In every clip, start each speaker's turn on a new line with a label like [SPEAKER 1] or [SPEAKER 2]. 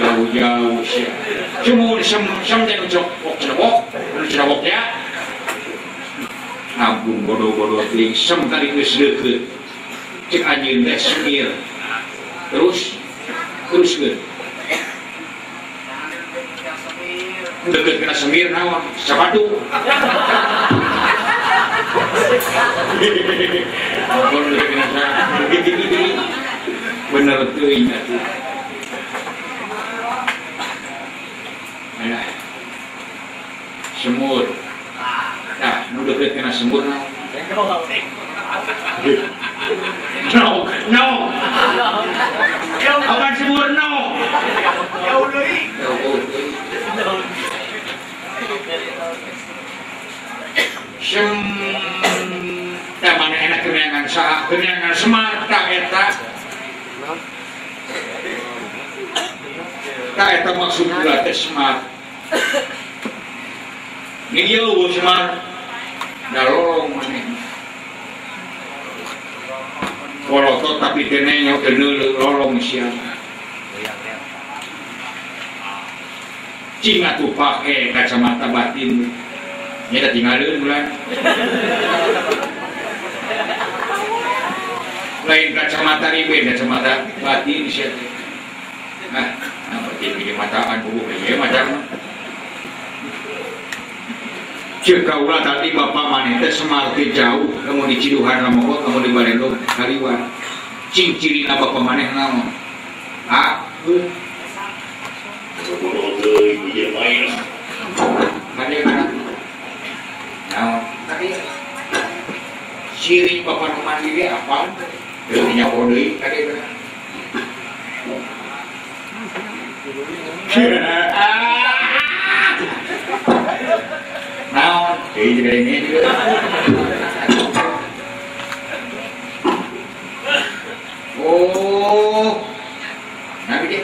[SPEAKER 1] jauh-jauh sih. Cuma sem sem jadi cok cok cerewok, cerewok ya. Nabung bodoh-bodoh ting sem tadi geus deukeut. Cek anjeun teh semir. Terus terus geus. Deket kena semir naon sabadu bener tuh ingat Alah. semur. Nah nu deket kena semur naon no no semur no
[SPEAKER 2] Jauh deui.
[SPEAKER 1] Sem mana enak kenyangan sa kenyangan semata eta? Ta eta maksud gula teh smart. Ini dia eueuh smart. Da lolong maneh Wolotot tapi tenenya neuleuh lolong sia cing atuh pake kacamata batin nya da tinggalin bulan lain kacamata ribe kacamata batin sia teh nah nah batin di mataan bubu ieu macam Cek kaulah tadi bapak maneh teh semakin jauh kamu di Ciduhan Ramogot kamu di Balendong Kaliwan cing cirina bapak maneh naon ah heuh.
[SPEAKER 2] Bodoh deui ieu main.
[SPEAKER 1] Ciri bapak nu mandiri apa? Teu nyawa deui kade kana. Naon? Deui juga ini juga. Oh. Nah, dia.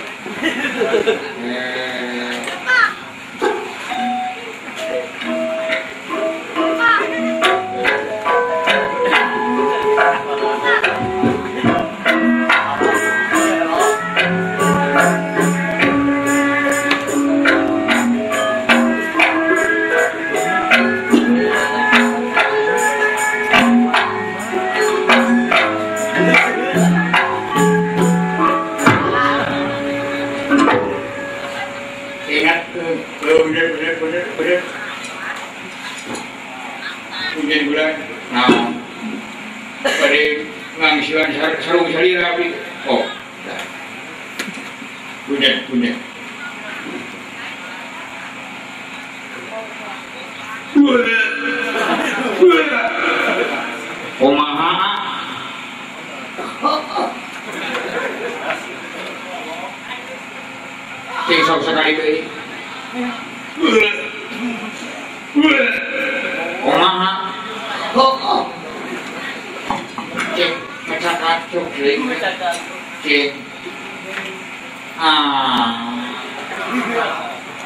[SPEAKER 1] Eh, nah salira abdi oh dah. hujan hujan Kumaha Sing sok sekali deui. Kumaha? Cek mecakat cuk deui. Cek. Ah.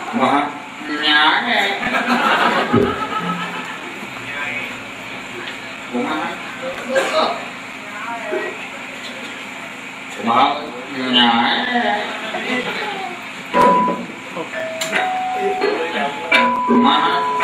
[SPEAKER 1] Kumaha? Nyae. Kumaha? Kumaha? Nyae. Kumaha?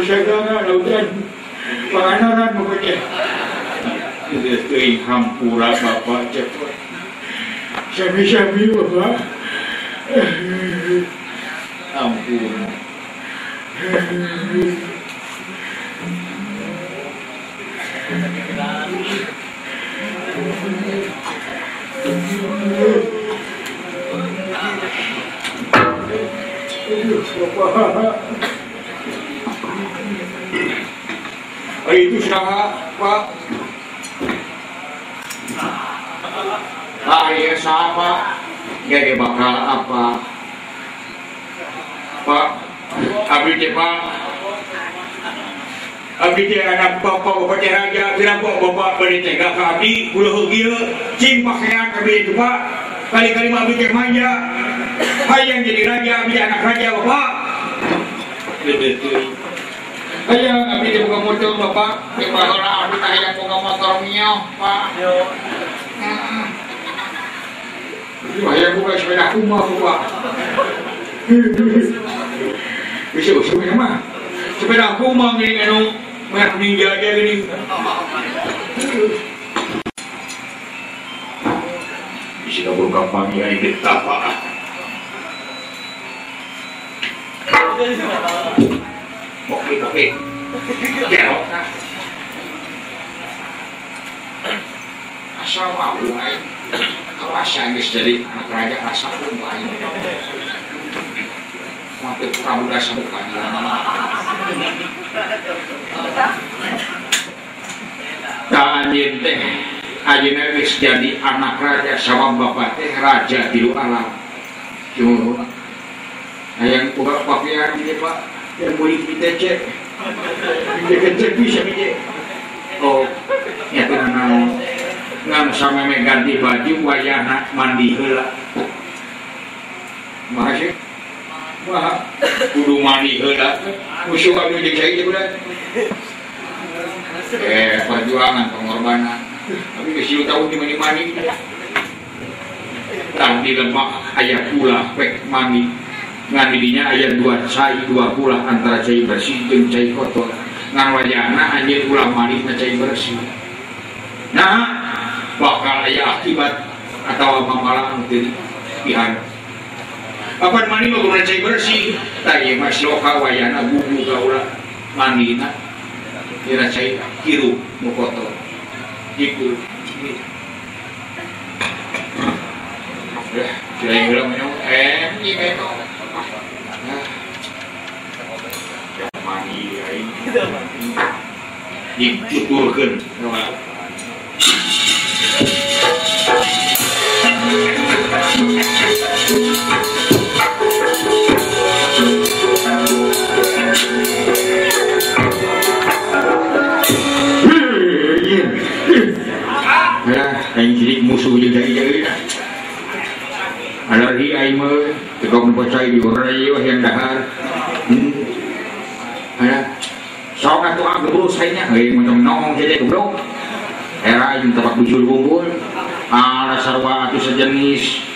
[SPEAKER 1] Bisa gara lautan panganaran bapak cek itu teuing hampura bapak cek sami-sami bapak ampun Oh, itu siapa, Pak? Iya siapa? Gak bakal apa? Pak, abdi Pak. Abdi anak bapak bapak raja, bilang kok bapak beri tega ke abdi, kulo heugieu, cing pakaian abdi itu Pak. Kali-kali abdi teh manja. Hayang jadi raja, abdi anak raja bapak. Betul. Hayang abdi teh buka motor bapak, teh baheula abdi teh hayang buka motor mio, Pak. Hmm. Hayang buka sepeda kumah, Bapak. bisa sepeda mah sepeda aku mah gini anu merek ninja aja gini bisa kabur kampang ya ini tapa oke oke kerok nah asal mau kalau asal guys jadi anak raja asal pun lain sampai pramuda sebukan Nah anjing teh Ayeuna geus jadi anak raja sama bapak teh raja di alam. Cuma Hayang buka pakaian ini pak yang boleh kita cek. Kita cek bisa kita. Oh, ya tenang. Ngan sama ganti baju wayahna mandi heula. Makasih. Wah, kudu mandi heula. Musuh kami jeung saya juga. Eh, perjuangan pengorbanan. Tapi kesiu tahu di mana mani. Tang di lemak ayat pula pek mani. Ngan didinya ayat dua cai dua pula antara cai bersih jeung cai kotor. Ngan wajahna anjir ulah mani na cai bersih. Nah, bakal aya akibat atau pamalang teu pihak Kapan mandi mah kudu cai bersih. Tadi mas loka wayana bubu gaula mandina. Kira cai kiru nu kotor. Gitu. Ya, kira yang bilang menyong, eh, ini beto. Mandi, aing. Jadi musuh mah tekok nu percaya di orang yang dahar. Gebrus aingnya, heuh macam nongong saja goblok. Era aing tempat bujul kumpul. Ah, sarwa atuh sejenis.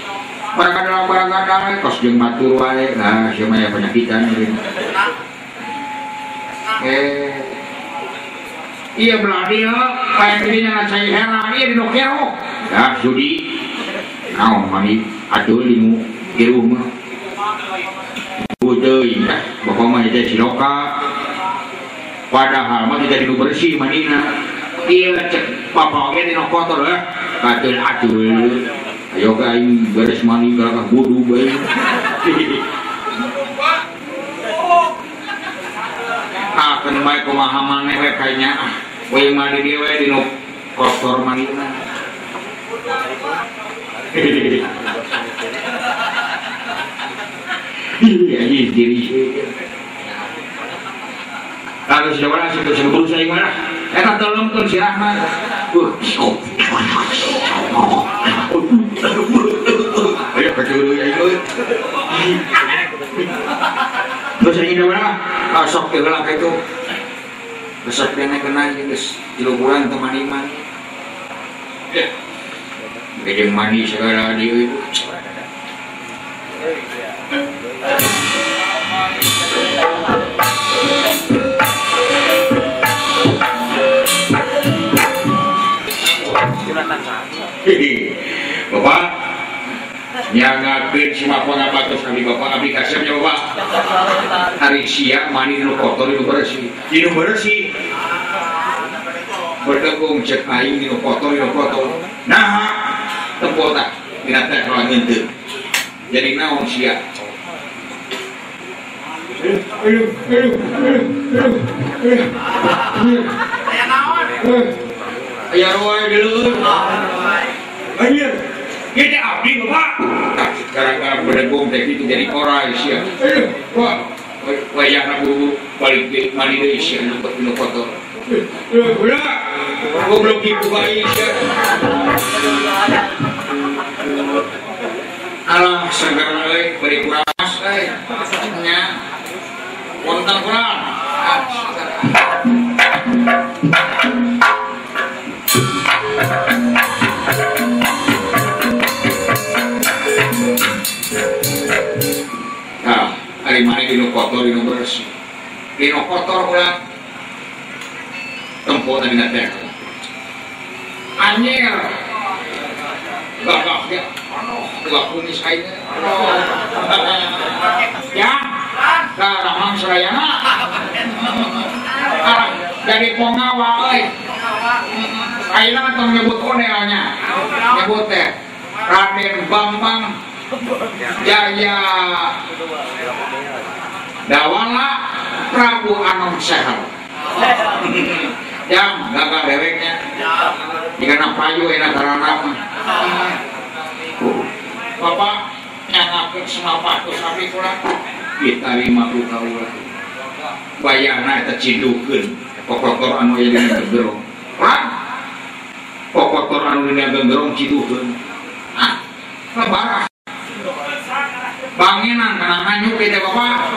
[SPEAKER 1] Barang ada barang kos jeung batur wae. Nah, sieu mah ya penyakitan gitu. Eh, Iya beladi ya, kayak gini yang saya heran, iya di dokero. Ya, sudi. Kau mani, aduh limu, di rumah. Udah, ya, bapak mah jadi siloka. Padahal mah tidak di bersih manina. Iya, cek bapak oke di kotor ya. Katul atul. Ayo kain beres mani kalau budu bayi. akan baik pemahaman we kayaknya ah we mandi dia we di kotor manina iya iya diri kalau sudah mana sudah sebelum saya mana kita tolong tuh si Rahman ayo kecuru ya itu. Terus ini mana asok ke gelap itu. Besok naik kena ini luburan teman iman Gajeng mani segala dia itu Bapaknyaken semua pengabatus kami. Bapak kami kasepnya Bapak? Hari siap mani nu kotor nu bersih nu bersih bertemu cek aing nu kotor nu kotor. Nah tempotak dina teh kalau nginteu jadi naon sia. Ayo
[SPEAKER 2] ayo ayo.
[SPEAKER 1] Ayo ayo ayo anjir kita abdi bapak gara-gara berdegung teh itu jadi orang aduh wah wayah buru balik di mandi sia nu nu kotor udah goblok ibu bayi sia alah segera euy beri kuramas euy nya wonten kurang Dino kotor ulah tempo tadi nanti. Anjir. Gagah ya. Aduh, gak kumis. Ya, karamang serayana. Jadi pengawa euy. Ayeuna tong nyebut onelnya. Nyebut teh Raden Bambang Jaya Dawala Prabu Anom Sehal jam gagal deweknya. Jika payu enak taranak bapak nyangapun semapa aku sampai kurang? Kita lima puluh kawula bayana eta cidukeun pokotor anu aya dina genderong Pak pokotor anu dina genderong cidukeun ah lebarah bangenan kana hanyuk teh bapak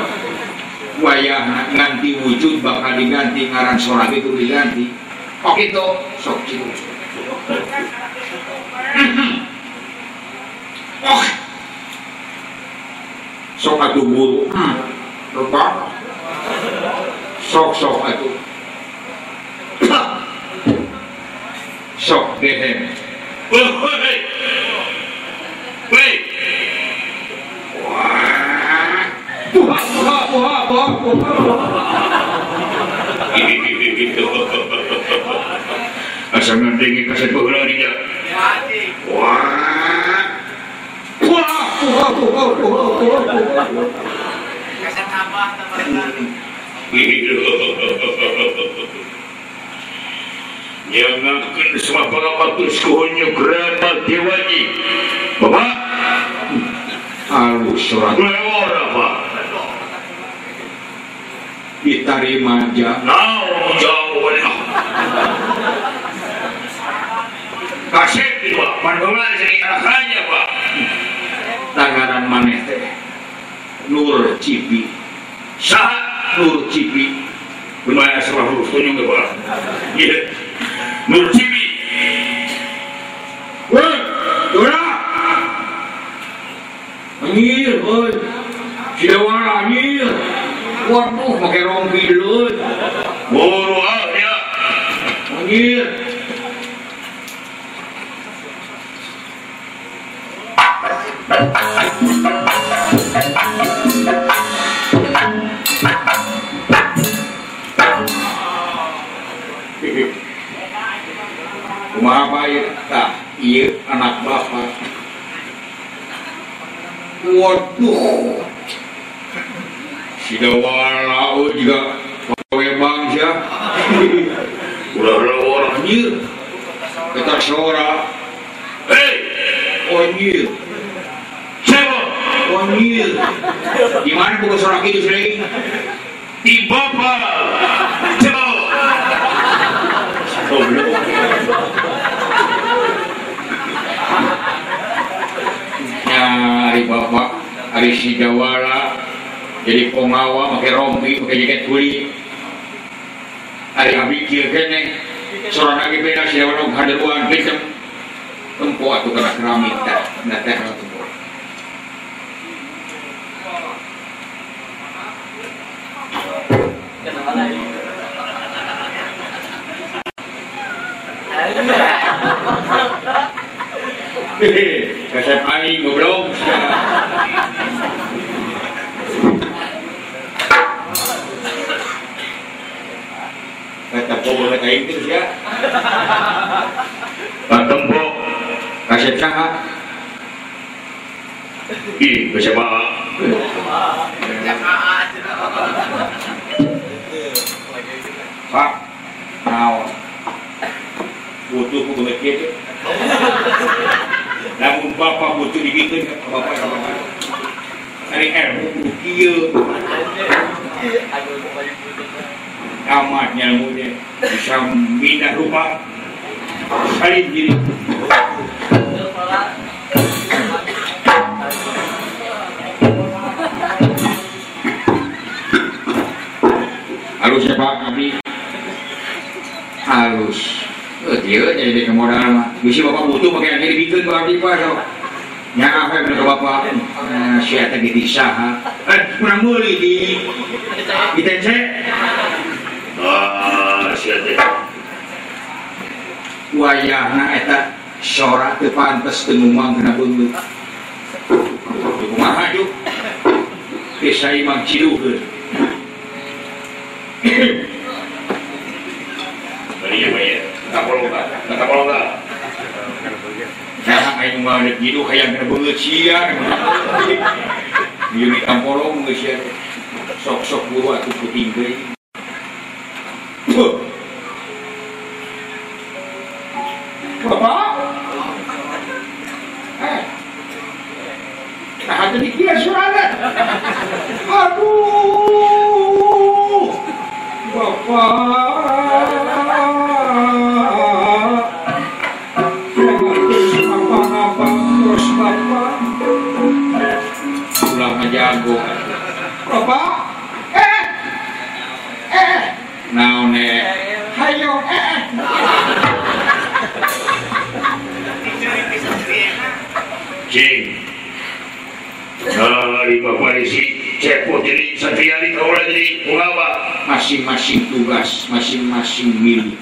[SPEAKER 1] wayah ganti wujud bakal diganti ngaran sorak itu diganti. Oke itu. Sok cium oh sok atuh buru. Hmm. lupa. Sok sok atuh. Sok dehem.
[SPEAKER 2] Woi. Woi.
[SPEAKER 1] Asal nanti kasih puhala dia. Wah. Puha, puha, puha, puha, puha, puha.
[SPEAKER 2] Kasih nambah teman-teman.
[SPEAKER 1] Jangankan semua pengapatus kuhonyo gerama dewaji. Bapak. Halus surat.
[SPEAKER 2] Lewat apa?
[SPEAKER 1] Diterima aja.
[SPEAKER 2] Nah, jauh lah. Kasih itu, Pak. Pandangan sini akhirnya, Pak.
[SPEAKER 1] Tangaran maneh teh. Nur Cipi.
[SPEAKER 2] Sahat.
[SPEAKER 1] Nur Cipi.
[SPEAKER 2] Lumayan sebuah huruf tunjuk, Pak. Iya. Nur Cibi.
[SPEAKER 1] Woi, Dora. Anjir, woi. Si Dewara anjir. Waduh, pakai rompi dulu.
[SPEAKER 2] Buru ah, ya.
[SPEAKER 1] Anjir. Kumaha bae tah ieu anak bapak. Waduh. sigawa juga. Pegawai bangsa
[SPEAKER 2] ulah lawar
[SPEAKER 1] anjir kita seorang
[SPEAKER 2] hei!
[SPEAKER 1] Anjir
[SPEAKER 2] siapa?
[SPEAKER 1] Anjir di mana buku seorang itu sering
[SPEAKER 2] di bapak jauh
[SPEAKER 1] goblok nyari bapak hari si jawara. Jadi pengawa, pakai rompi, pakai jaket kulit. Hari abdi kieu kene, seorang lagi beda si Jawara haderuan kenceng. Tempo atuh kena keramik teh, na teh tempo. Hehehe, Kasep aing goblok. Pogo na kain terus ya.
[SPEAKER 2] Patempo.
[SPEAKER 1] Kasep saha?
[SPEAKER 2] Ih, bisa bawa.
[SPEAKER 1] Pak, naon? Butuh ku kieu. Namun bapak butuh dibikin bapak ke bapak. Ilmu kudu kieu. Amat nyamudnya bisa mindah rupa. Salin diri. Halus ya Pak, Abdi. Halus. Eh, dia jadi kemodal mah. Bisa Bapak butuh pakai yang dibikin Pak Abdi Pak. So. Ya apa yang Bapak? Eh, tadi di saha. Eh, kurang beli di di TC. Wayahna eta sora teu pantes teu ngumang kana beungeut kumaha juk kesai mang ciduheun
[SPEAKER 2] Bari ya bae, tak bolong tak, tak bolong tak.
[SPEAKER 1] Nah, ayo mau lihat gitu kayak kena beungeut sia. Dia mi kampolong geus sok-sok buru atuh puting deui. Bapak? Eh. Nah, jadi kia suara. Aduh. Bapak.
[SPEAKER 2] Jadi pengawa.
[SPEAKER 1] Masing-masing tugas Masing-masing milik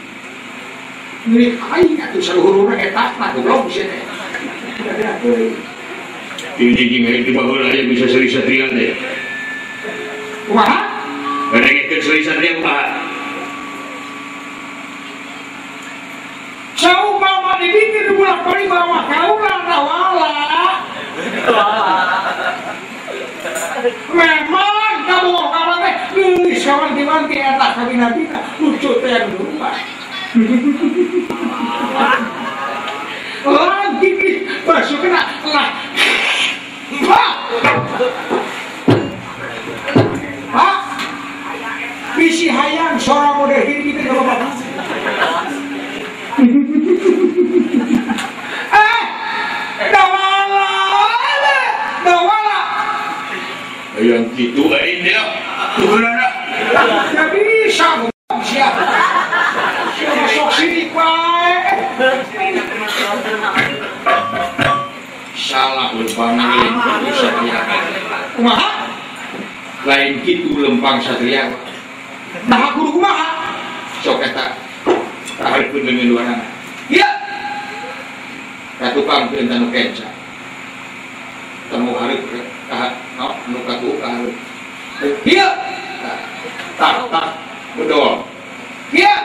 [SPEAKER 1] Milik aing atuh saluhuruna eta mah goblok teh
[SPEAKER 2] Ini jing di bawah aja bisa seri satria deh.
[SPEAKER 1] Kumaha?
[SPEAKER 2] Kadang seri satria kumaha?
[SPEAKER 1] Jauh mama dibikin bulan balik bawa kaulah nawala Memang geus kawanti-wanti eta kabinabina lucu teh yang lupa. Imam Satria nah guru kumaha sok eta haripun demi dua nama ya katukang perintah nu kenca. Temu hareup kah no nu katu harip iya. Tak tak bedol. Iya.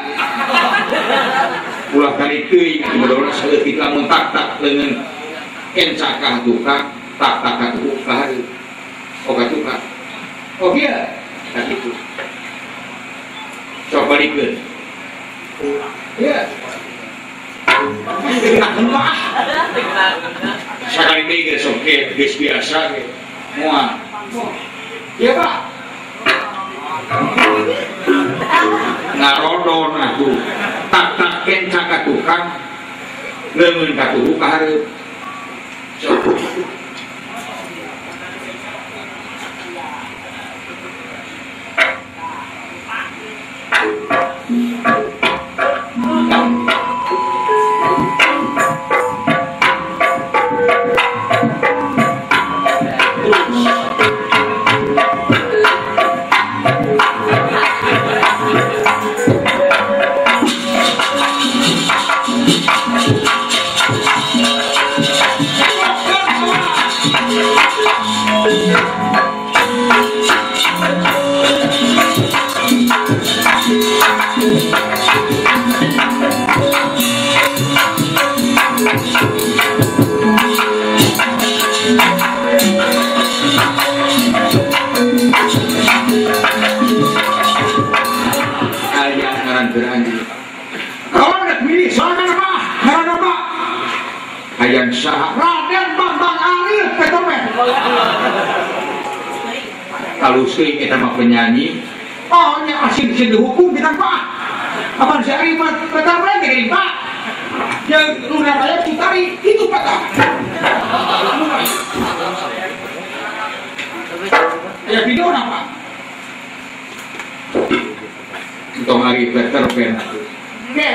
[SPEAKER 1] Ulah kali teuing bedolna saeutik lamun tak tak leungeun kenca ka tukang tak tak katu kah oh ka kah oh iya. Nah gitu. Sok balikeun. Iya. Nah, Sakali teh geus oke, geus biasa. Moal. Iya, Pak. Narodon atuh. Tak tak kenca ka tukang. Leungeun ka tuhu ka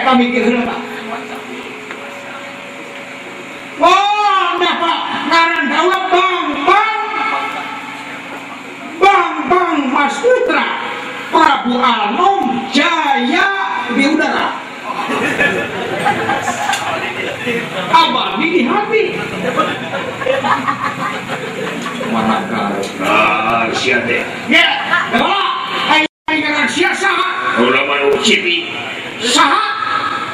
[SPEAKER 1] Kami mikir apa Oh, enggak pak, ngaran daulat bang, bang, bang, bang, Mas Putra, Prabu Anom Jaya di udara. Abadi di hati. Mana kau?
[SPEAKER 2] Ah, siapa teh?
[SPEAKER 1] Ya, kepala, ayo ngaran sia saha,
[SPEAKER 2] Oh, nama Nur Cibi.
[SPEAKER 1] Saha,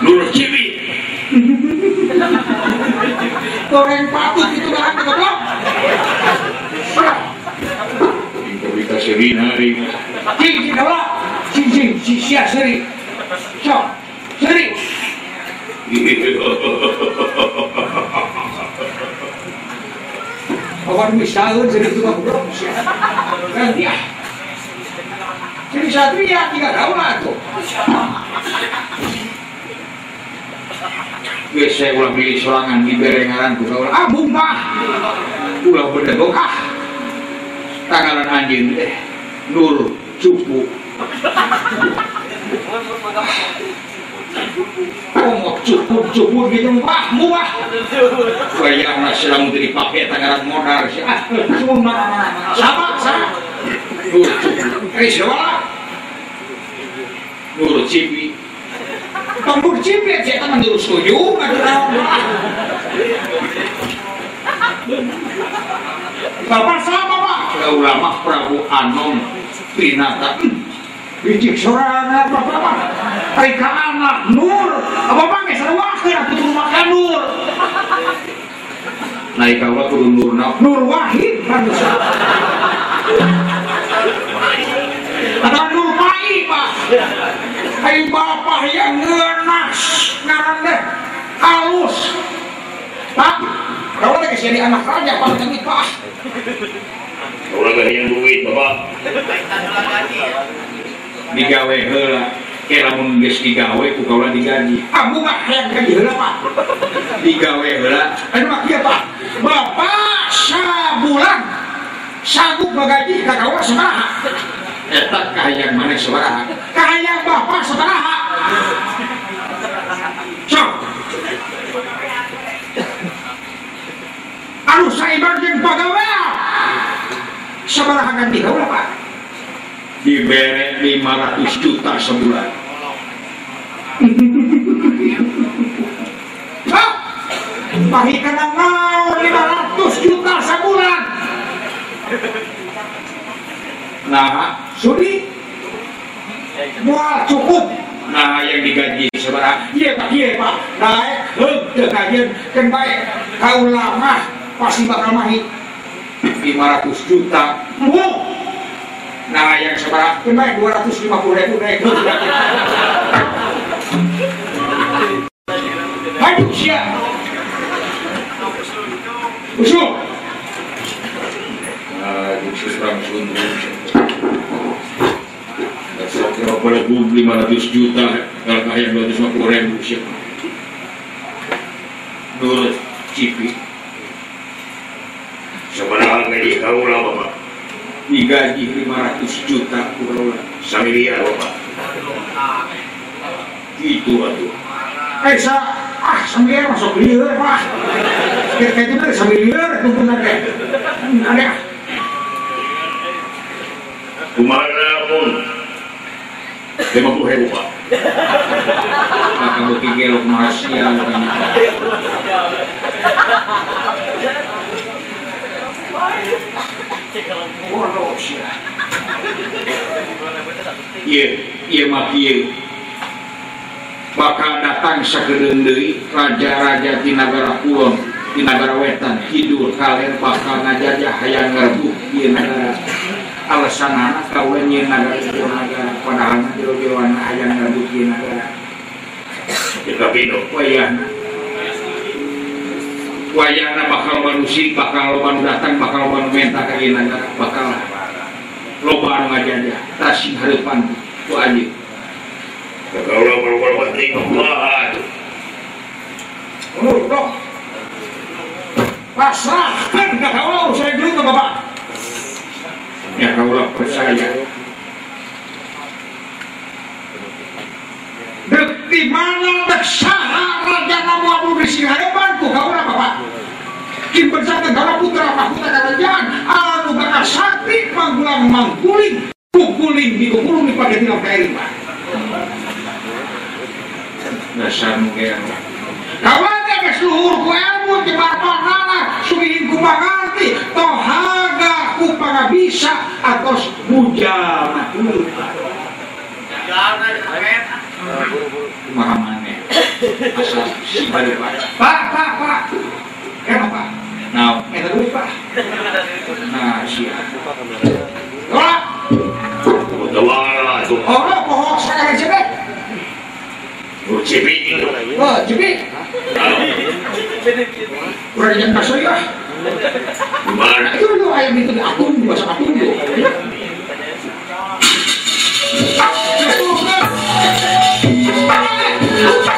[SPEAKER 2] Nur Cibi.
[SPEAKER 1] goreng patut itu ngaran kegoblok.
[SPEAKER 2] Kita sedih hari.
[SPEAKER 1] Cing, cing, kepala, cing, cing, si sia seri, so, seri. Kawan misalnya jadi tukang goblok kan dia. Jadi satria tiga daulat tuh. Saya ulah beli sorangan di berengaran ku kaula. Ah bumpah. Ulah bedegok ah. Tanggalan anjing teh. Nur cupu. Oh, cukup cukup gitu mah muah. Kaya anak silang dipakai tangan modal sih. Ah, cuma sama sama. Nur cukup. Eh siapa? Nur cipi. Nur cipi aja kan nur setuju Bapak sama Pak. Ya ulama Prabu Anom Pinata. Bijik sorangan Bapak Pak. Rika anak Nur. Apa Pak nggak sarwa kan aku tuh makan Nur. Naik kau kudu Nur na- Nur Wahid bisa. Ada Nur Pai Pak. Hai Bapak yang teh halus pak kalau lagi jadi anak raja pak demi pak.
[SPEAKER 2] Orang gak yang duit bapak.
[SPEAKER 1] Digawe heula kira mun geus digawe ku kaula digaji. Ambu mah hayang gaji heula pak. Digawe heula anu mah kieu pak. Bapak sabulan. Sanggup bagaji ka kaula sabaraha eta kahayang maneh sabaraha kahayang bapak sabaraha anu saibar jeung pagawean sabaraha ganti kaula pak diberi 500 juta sebulan. Hah? Pahikan ang mau 500 juta sebulan. Nah, sudi mual cukup. Nah, yang digaji seberapa? Iya pak, iya pak. Naik, heh, dekajian, kan baik. Kau lama pasti bakal mahit. 500 juta. Wow, Nah yang naik 250 ribu naik. Aduh siap. Usul. Nah, khusus langsung Saya kira pada 500 juta kalau kaya 250 ribu siap. Nurut Cipi
[SPEAKER 2] Sebenarnya gaji kau lah, Bapak.
[SPEAKER 1] digaji 500 juta kurang
[SPEAKER 2] Samilia, Bapak.
[SPEAKER 1] itu atuh eh sa ah sambil masuk liur pak kayak kayak gitu sambil liur tuntun ada ada
[SPEAKER 2] Kumana pun. 50 ribu, Pak.
[SPEAKER 1] kamu pikir Malaysia kan Iya, iya mah iya. Bakal datang sakedeung deui raja-raja di negara kulon, di negara wetan, kidul, kaler bakal ngajajah hayang ngerbu ieu negara. Alasanana kawen ieu negara ieu negara padahal jero-jeroan hayang ngerbu ieu negara.
[SPEAKER 2] Kita pino.
[SPEAKER 1] Wayahna. Wayana bakal manusia bakal loba nu datang bakal loba nu menta ka ieu negara bakal loba anu ngajajah tasing hareupan ku
[SPEAKER 2] Kalau kalau penting Allah
[SPEAKER 1] Menurut dok pasrahkan ke kaulah saya dulu ke bapak. Ya kaulah percaya. Dek di mana Bersama kaulah putra mahkota kerajaan anu bakal sakti manggulang mangkuling pukuling di kukulung di pada tinggal kairi pak dasar mungkin kawannya ke seluruh ku ilmu jebar panana sugihin ku manganti tohaga ku pangabisa atau bujana mahamane asal si pak pak pak. Kenapa? pak nah eta pak nah Ora, ora.
[SPEAKER 2] Ucipi
[SPEAKER 1] Oh, cebek. Udah jangan kasih ya.
[SPEAKER 2] Gimana
[SPEAKER 1] Itu dulu ayam itu bahasa.
[SPEAKER 3] Dijauhkan,